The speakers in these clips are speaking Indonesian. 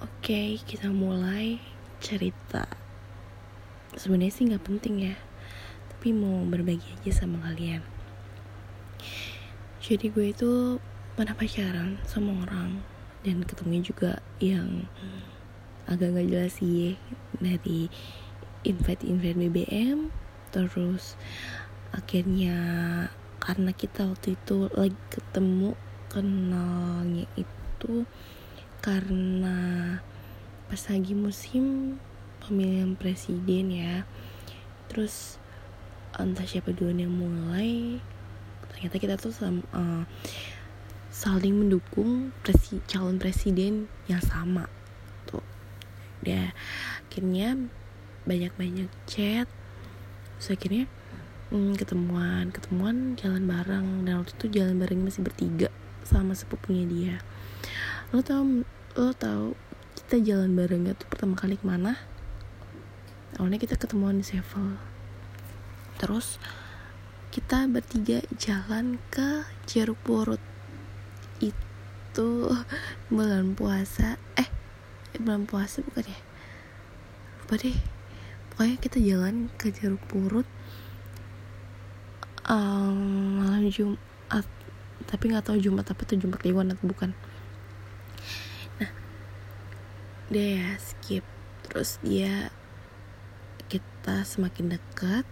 Oke, kita mulai cerita. Sebenarnya sih nggak penting ya, tapi mau berbagi aja sama kalian. Jadi gue itu pernah pacaran sama orang dan ketemu juga yang agak nggak jelas sih dari invite invite BBM terus akhirnya karena kita waktu itu lagi ketemu kenalnya itu karena pas lagi musim pemilihan presiden ya. Terus entah siapa duluan yang mulai ternyata kita tuh sama, uh, saling mendukung presi, calon presiden yang sama tuh. Dia akhirnya banyak-banyak chat terus akhirnya hmm, ketemuan ketemuan jalan bareng. Dan waktu itu jalan bareng masih bertiga sama sepupunya dia lo tau lo tau kita jalan bareng tuh pertama kali ke mana? Awalnya kita ketemuan di Sevel. Terus kita bertiga jalan ke Jeruk Purut itu bulan puasa. Eh bulan puasa bukan ya? Lupa deh? Pokoknya kita jalan ke Jeruk Purut um, malam Jumat tapi nggak tahu Jumat apa tuh Jumat Kliwon atau bukan nah dia ya skip. Terus dia kita semakin dekat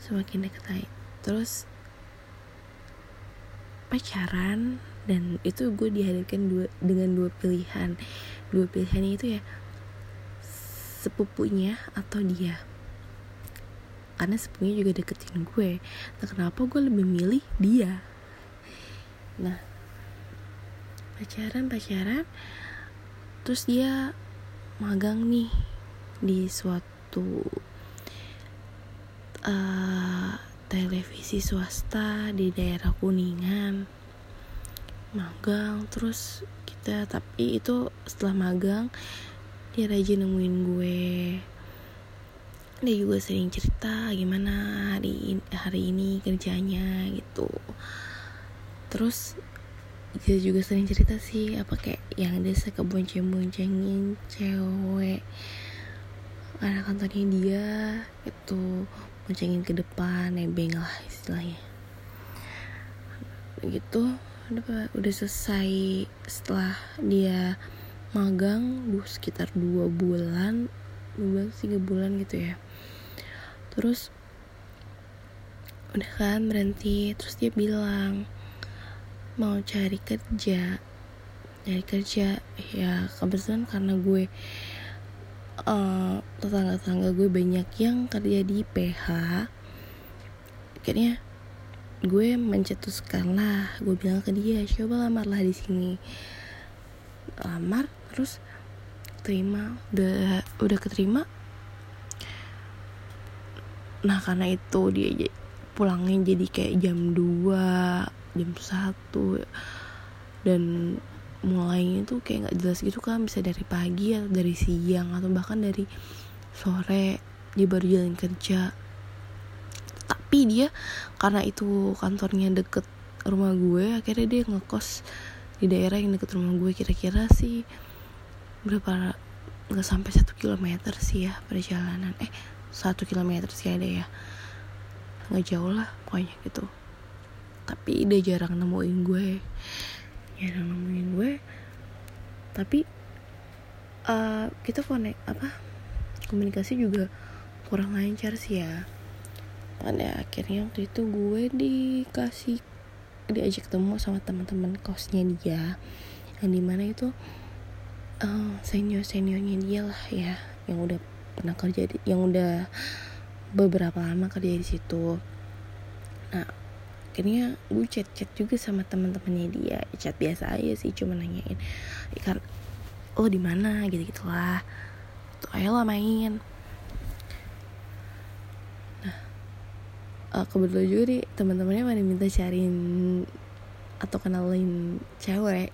semakin dekat lagi. Terus pacaran dan itu gue dihadapkan dua dengan dua pilihan. Dua pilihannya itu ya sepupunya atau dia. Karena sepupunya juga deketin gue. Nah kenapa gue lebih milih dia? Nah pacaran pacaran terus dia magang nih di suatu uh, televisi swasta di daerah kuningan. Magang terus kita tapi itu setelah magang dia rajin nemuin gue. Dia juga sering cerita gimana hari hari ini kerjanya? gitu. Terus dia juga sering cerita sih apa kayak yang ada sekebonceng-boncengin cewek. Anak kantornya dia itu boncengin ke depan nebeng lah istilahnya. Gitu udah udah selesai setelah dia magang bu sekitar dua bulan dua bulan tiga bulan gitu ya. Terus udah kan berhenti terus dia bilang mau cari kerja. Cari kerja ya kebetulan karena gue uh, tetangga-tetangga gue banyak yang kerja di PH akhirnya gue mencetuskan lah gue bilang ke dia coba lamar lah di sini. Lamar terus terima udah udah keterima. Nah karena itu dia pulangnya jadi kayak jam 2 jam 1 dan mulainya tuh kayak nggak jelas gitu kan bisa dari pagi atau dari siang atau bahkan dari sore. Dia baru jalan kerja. Tapi dia karena itu kantornya deket rumah gue akhirnya dia ngekos di daerah yang deket rumah gue. Kira-kira sih berapa nggak sampai satu kilometer sih ya perjalanan. Eh satu kilometer sih ada ya. Nggak jauh lah pokoknya gitu tapi dia jarang nemuin gue. Jarang nemuin gue. Tapi uh, kita konek apa komunikasi juga kurang lancar sih ya. Pada akhirnya waktu itu gue dikasih diajak ketemu sama teman-teman kosnya dia. Yang di mana itu uh, eh, senior seniornya dia lah ya yang udah pernah kerja di, yang udah beberapa lama kerja di situ. Nah akhirnya gue chat chat juga sama teman-temannya dia. Chat biasa aja sih cuma nanyain ikan oh di mana? Gitu gitulah tuh ayo lah main. Nah uh, kebetulan juga nih teman-temannya pada minta cariin atau kenalin cewek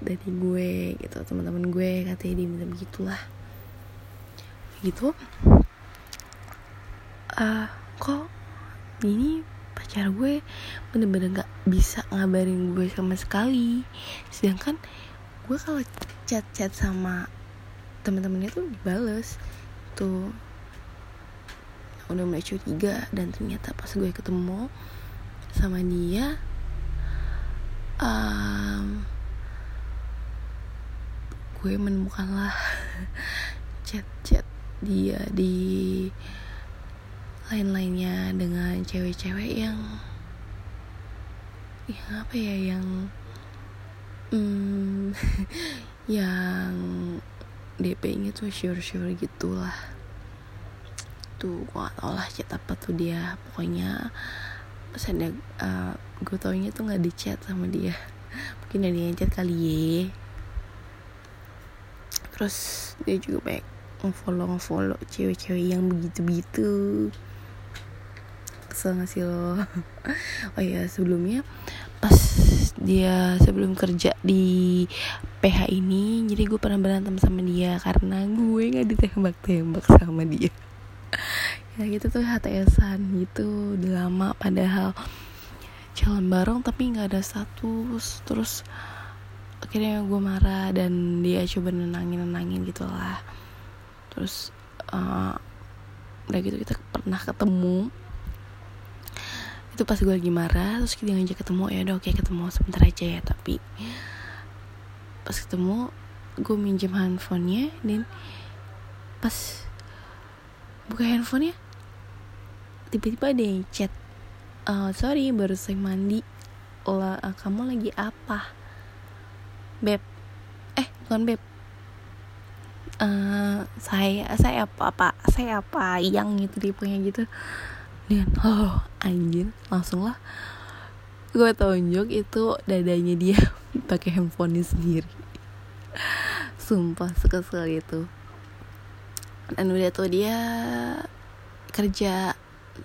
dari gue gitu. Teman-teman gue katanya dia minta begitulah. Gitu. Uh, kok ini pacar gue bener-bener gak bisa ngabarin gue sama sekali. Sedangkan gue kalau chat chat sama teman-temannya tuh dibales. Tuh udah mulai curiga dan ternyata pas gue ketemu sama dia um, gue menemukanlah chat-chat dia di lain-lainnya dengan cewek-cewek yang yang apa ya yang hmm, yang DP-nya tuh sure-sure gitulah. Tuh gue gak tau lah chat apa tuh dia. Pokoknya saya uh, gue taunya tuh nggak di chat sama dia. Mungkin ada yang chat kali ya. Terus dia juga banyak ngefollow ngefollow cewek-cewek yang begitu-begitu kesel gak sih lo. Oh ya sebelumnya pas dia sebelum kerja di PH ini jadi gue pernah berantem sama dia karena gue nggak ditembak-tembak sama dia. Ya gitu tuh HTSan gitu udah lama. Padahal jalan bareng tapi nggak ada status. Terus akhirnya gue marah dan dia coba nenangin nenangin gitulah. Terus uh, udah gitu kita pernah ketemu itu pas gue lagi marah terus kita ngajak ketemu ya udah oke ketemu sebentar aja ya. Tapi pas ketemu gue minjem handphonenya dan pas buka handphonenya tiba-tiba ada yang chat uh, sorry baru saya mandi. Lah uh, kamu lagi apa? Beb. Eh bukan beb. Uh, saya saya apa apa saya apa? Yang gitu tipenya gitu dan oh anjir langsung lah. Gue tunjuk itu dadanya dia pakai handphone sendiri. Sumpah suka sekali itu. Dan udah tuh dia kerja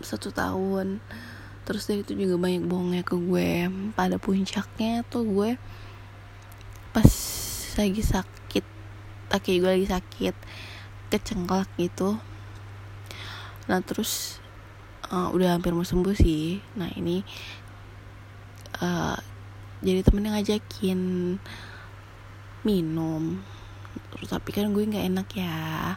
satu tahun. Terus dari itu juga banyak bohongnya ke gue. Pada puncaknya tuh gue pas lagi sakit kaki gue lagi sakit kecengklak gitu. Nah terus uh, udah hampir mau sembuh sih. Nah ini uh, jadi temennya ngajakin minum. Terus tapi kan gue nggak enak ya.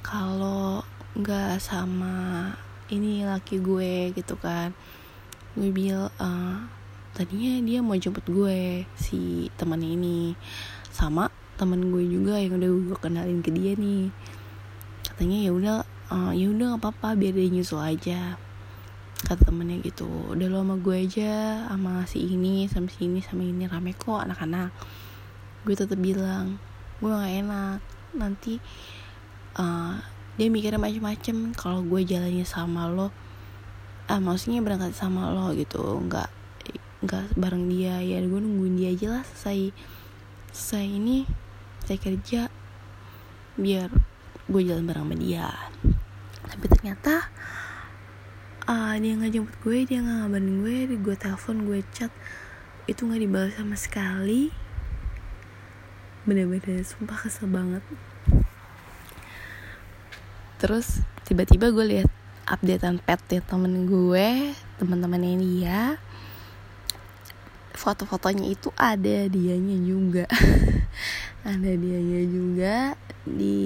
Kalau nggak sama ini laki gue gitu kan gue bilang uh, tadinya dia mau jemput gue si temannya ini. Sama temen gue juga yang udah gue kenalin ke dia nih. Katanya ya udah uh, ya udah nggak apa-apa biar dia nyusul aja kata temennya gitu udah lo sama gue aja sama si ini sama si ini sama ini rame kok anak-anak. Gue tetap bilang gue nggak enak. Nanti uh, dia mikirnya macem-macem kalau gue jalannya sama lo ah maksudnya berangkat sama lo gitu nggak nggak bareng dia ya gue nungguin dia aja lah selesai selesai ini saya kerja biar gue jalan bareng sama dia. Tapi ternyata uh, dia nggak jemput gue dia nggak ngabarin gue gue telepon gue chat. Itu nggak dibalas sama sekali. Bener-bener sumpah kesel banget. Terus tiba-tiba gue lihat updatean pet ya temen gue teman-temannya dia. Foto-fotonya itu ada dianya juga. Ada dianya juga di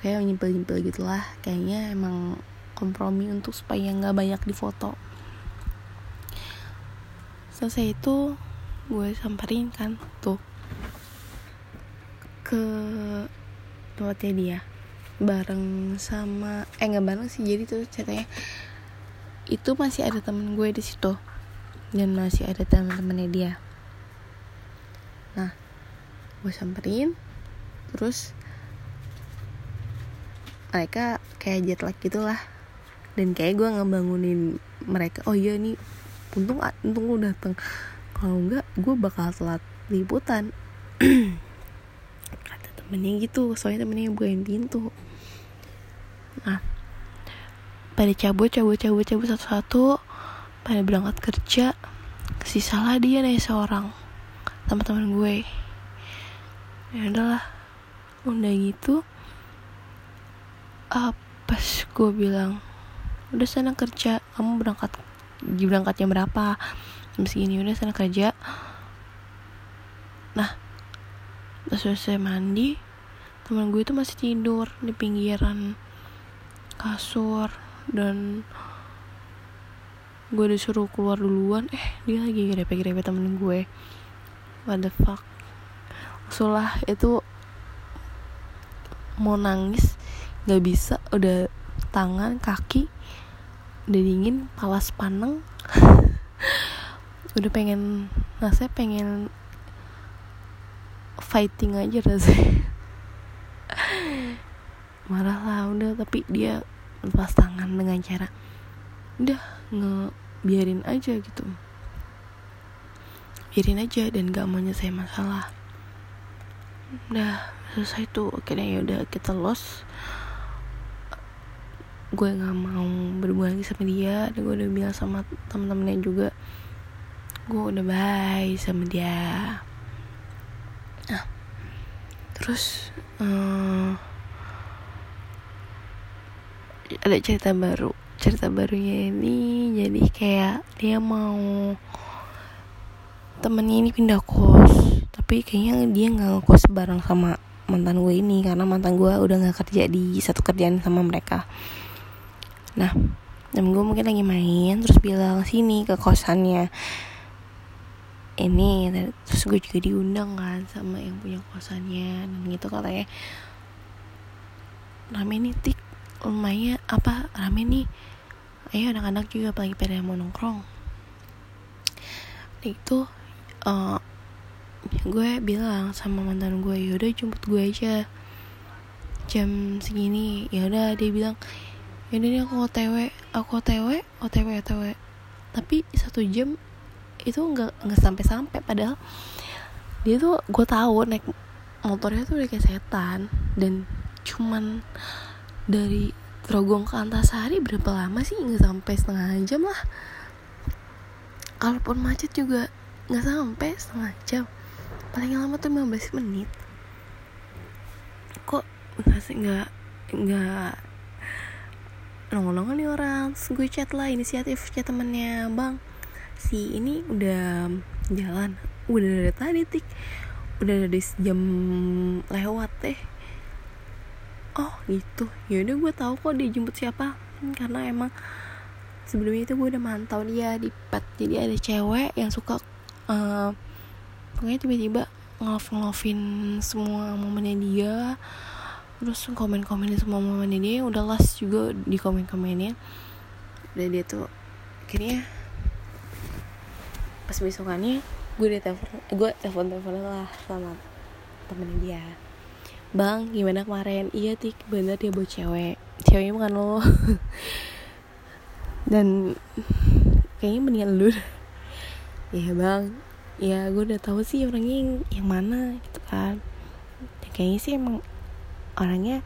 kayak nyimpel-nyimpel gitulah. Kayaknya emang kompromi untuk supaya nggak banyak di foto selesai itu gue samperin kan tuh. Ke tempatnya dia. Bareng sama eh nggak bareng sih jadi tuh ceritanya. Itu masih ada temen gue di situ. Dan masih ada teman-temannya dia. Nah gue samperin terus mereka kayak jet lag gitulah dan kayak gue ngebangunin mereka oh iya nih untung untung lu dateng. Kalau enggak gue bakal telat liputan. Kata temennya gitu soalnya temennya bukain pintu. Nah pada cabut cabut cabut cabut satu-satu pada berangkat kerja sisalah dia nih seorang teman-teman gue. Ya udahlah udah gitu uh, pas gue bilang udah sana kerja kamu berangkat berangkatnya berapa? Jam segini udah sana kerja. Nah pas selesai mandi teman gue itu masih tidur di pinggiran kasur dan gue disuruh keluar duluan. Eh dia lagi grepe-grepe temen gue. What the fuck? Sulah itu mau nangis gak bisa udah tangan kaki udah dingin palas paneng. Udah pengen rasanya pengen fighting aja rasanya. Marah lah udah tapi dia lepas tangan dengan cara udah nge biarin aja gitu. Biarin aja dan gak mau nyelesain masalah. Udah selesai tuh akhirnya ya udah kita los gue nggak mau berhubungan lagi sama dia dan gue udah bilang sama temen-temennya juga gue udah bye sama dia. Nah terus uh, ada cerita baru. Cerita barunya ini jadi kayak dia mau temennya ini pindah kos tapi kayaknya dia nggak ngekos bareng sama mantan gue ini karena mantan gue udah nggak kerja di satu kerjaan sama mereka nah dan gue mungkin lagi main terus bilang sini ke kosannya. Ini terus gue juga diundang kan sama yang punya kosannya. Dan gitu katanya. Rame nih tik. Lumayan apa rame nih. Ayo anak-anak juga lagi pada mau nongkrong. Itu uh, gue bilang sama mantan gue yaudah jemput gue aja. Jam segini ya udah dia bilang ini nih aku otw aku otw otw otw tapi satu jam itu nggak nggak sampai sampai padahal dia tuh gue tahu naik motornya tuh udah kayak setan. Dan cuman dari Trogong ke Antasari berapa lama sih? Nggak sampai setengah jam lah. Kalaupun macet juga nggak sampai setengah jam. Paling lama tuh 15 menit. Kok nggak nggak nggak nongol-nongol nih orang. Terus gue chat lah inisiatif chat temennya. Bang si ini udah jalan. Udah dari tadi tik. Udah dari jam lewat deh oh gitu. Ya udah gue tahu kok dia jemput siapa. Karena emang sebelumnya itu gue udah mantau dia di pet. Jadi ada cewek yang suka uh, pokoknya tiba-tiba ngelove ngelovein semua momennya dia terus komen komenin semua momennya. Dia udah las juga di komen komennya dan dia tuh akhirnya pas besokannya gue udah telepon gue telepon telepon lah sama temennya dia. Bang gimana kemarin? Iya tik bener dia buat cewek. Ceweknya bukan lo. Dan kayaknya mendingan lu ya bang. Ya gue udah tahu sih orangnya yang, yang mana gitu kan. Ya, kayaknya sih emang orangnya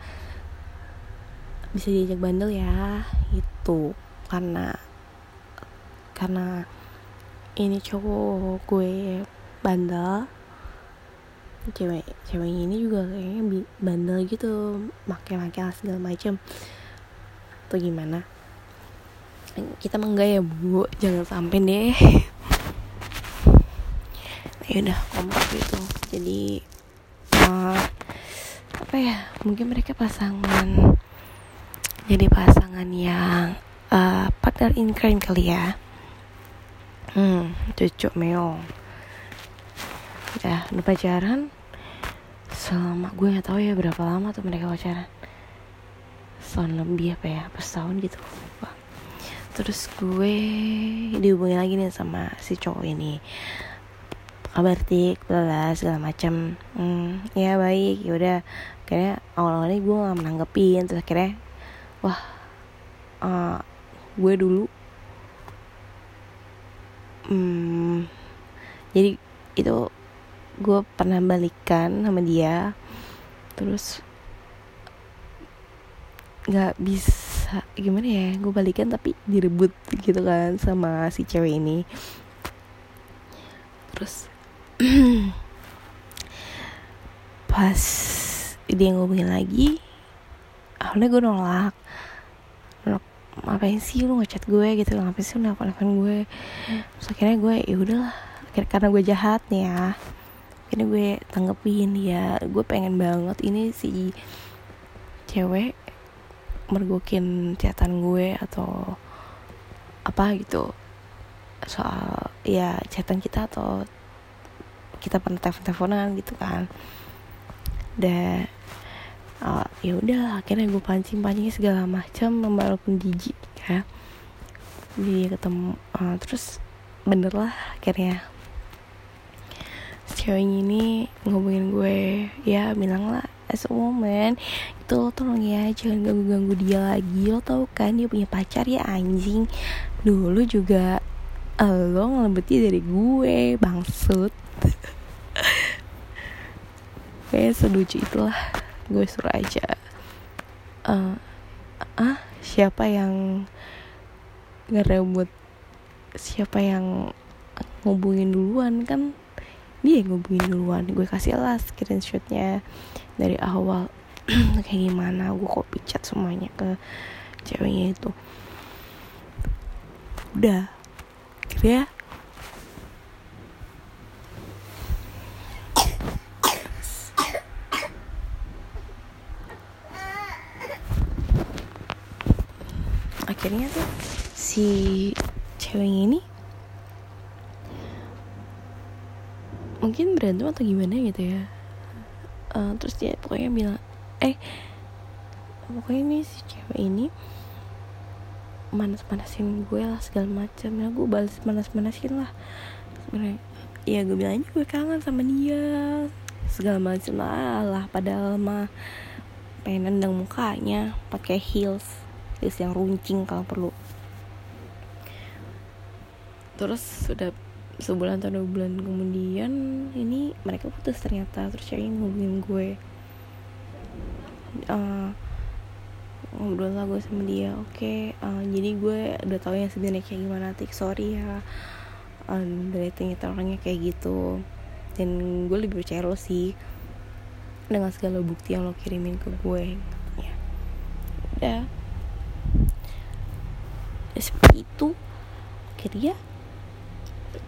bisa diajak bandel ya itu karena karena ini cowok gue bandel cewek cewek ini juga kayaknya bandel gitu make-make segala macem. Atau gimana? Kita menggaya bu. Jangan sampai deh. Ya udah kompak gitu. Jadi uh, apa ya mungkin mereka pasangan jadi pasangan yang uh, partner in crime kali ya. Hmm cucu meong ya udah pacaran? Selama gue nggak tahu ya berapa lama tuh mereka pacaran. Setahun lebih apa ya pas tahun gitu terus gue dihubungi lagi nih sama si cowok ini kabar tik bla segala macam hmm, ya baik. Ya udah akhirnya awal-awalnya gue gak menanggepin. Terus akhirnya wah uh, gue dulu hmm, jadi itu gue pernah balikan sama dia. Terus nggak bisa gimana ya gue balikan tapi direbut gitu kan sama si cewek ini. Terus pas dia ngomongin lagi awalnya gue nolak. Nolak ngapain sih lu ngechat gue? Gitu ngapain sih lu nelfon gue? Terus akhirnya gue ya udahlah. Karena gue jahat nih ya ini gue tanggepin ya gue pengen banget ini si cewek mergokin catatan gue atau apa gitu. Soal ya catatan kita atau kita pernah telepon teleponan gitu kan. Dan uh, ya udah akhirnya gue pancing pancing segala macam walaupun jijik ya. Dia ketemu uh, terus bener lah akhirnya. Ceweknya ini ngomongin gue ya bilang lah as a woman itu lo tolong ya jangan ganggu-ganggu dia lagi lo tau kan dia punya pacar ya anjing. Dulu juga uh, lo ngelebeti dari gue bangsut kayak seducu itulah. Gue suruh aja. Uh, ah siapa yang ngerebut? Siapa yang ngubungin duluan? Kan dia yang ngubungin duluan. Gue kasih lah screenshotnya dari awal. Kayak gimana? Gue copy chat semuanya ke ceweknya itu. Udah. Kira akhirnya tuh si ceweknya ini mungkin berantem atau gimana gitu ya. Uh, terus dia pokoknya bilang eh pokoknya ini si cewek ini manas-manasin gue lah segala macam ya gue balas manas-manasin lah. Sebenarnya ya gue bilang gue kangen sama dia segala macam lah lah. Padahal mah pengen nendang mukanya pakai heels heels yang runcing kalau perlu. Terus sudah sebulan atau dua bulan kemudian ini mereka putus ternyata terus ceweknya ngomongin gue. Uh, ngobrol lah gue sama dia oke okay, uh, jadi gue udah tahu yang sebenarnya kayak gimana tik sorry ya uh, dari ternyata orangnya kayak gitu. Dan gue lebih percaya lo sih dengan segala bukti yang lo kirimin ke gue ya. Udah seperti itu akhirnya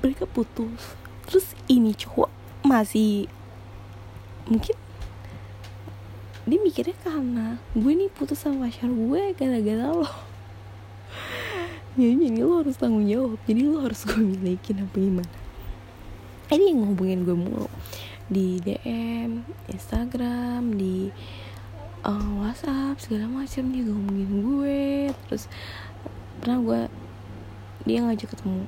mereka putus. Terus ini cowok masih mungkin dia mikirnya karena gue nih putus sama pacar gue gara-gara lo. Jadi lo harus tanggung jawab. Jadi lo harus gue milikin apa gimana. Ini yang ngomongin gue mulu. Di DM Instagram di uh, WhatsApp segala macam dia ngomongin gue. Terus pernah gue dia ngajak ketemu.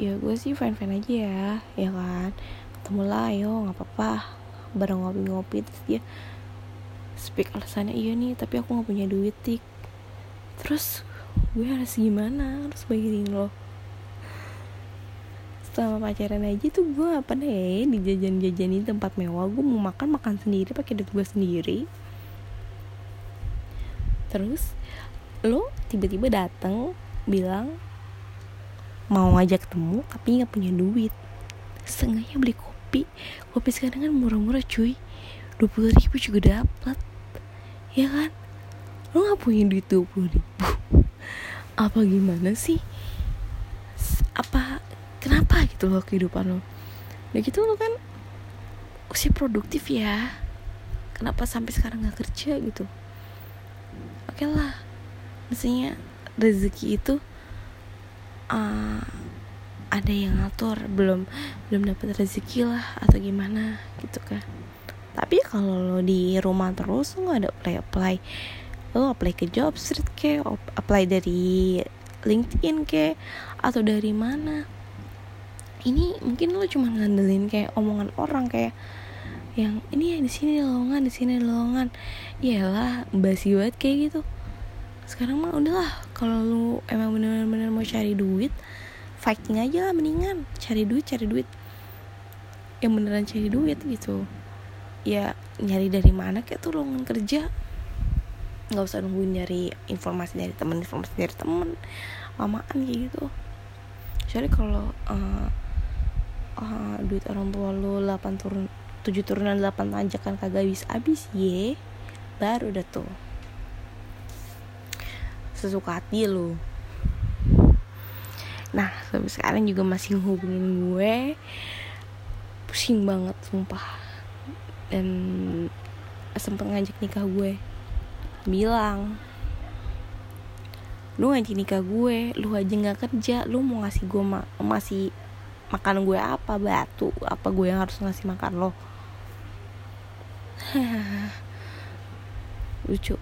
Ya gue sih fine fine aja ya ya kan? Ketemu lah ayo nggak apa-apa. Bareng ngopi-ngopi terus dia speak alasannya iya nih tapi aku nggak punya duit tik. Terus gue harus gimana? Harus bayarin lo. Selama pacaran aja tuh gue apa deh di jajan-jajan di tempat mewah. Gue mau makan makan sendiri pakai duit gue sendiri. Terus lo tiba-tiba dateng bilang mau ngajak ketemu tapi nggak punya duit. Setengahnya beli kopi. Kopi sekarang kan murah-murah cuy. Dua puluh ribu juga dapat ya kan? Lo nggak punya duit dua puluh ribu. Apa gimana sih? Apa kenapa gitu loh kehidupan lo udah gitu lo kan usia produktif ya. Kenapa sampai sekarang nggak kerja gitu? Oke okay lah maksudnya rezeki itu uh, ada yang ngatur. Belum belum dapat rezeki lah atau gimana gitu kan. Tapi kalau lo di rumah terus nggak ada apply apply. Lo apply ke job street ke apply dari LinkedIn ke atau dari mana. Ini mungkin lo cuma ngandelin kayak omongan orang kayak yang ini ya di sini lowongan di sini lowongan. Iyalah basi banget kayak gitu sekarang mah udahlah kalau lu emang bener-bener mau cari duit fighting aja lah mendingan. Cari duit cari duit. Yang beneran cari duit gitu. Ya nyari dari mana kayak tuh lowongan kerja. Nggak usah nungguin nyari informasi dari temen informasi dari temen. Lamaan kayak gitu. Jadi kalau uh, uh, duit orang tua lu 8 turun 7 turunan 8 tanjakan kagak habis habis ye. Baru udah tuh sesuka hati lo nah sampai sekarang juga masih hubungin gue. Pusing banget sumpah. Dan sempet ngajak nikah gue. Bilang lu ngajak nikah gue lu aja nggak kerja lu mau ngasih gue ma masih makan gue apa batu? Apa gue yang harus ngasih makan lo? Lucu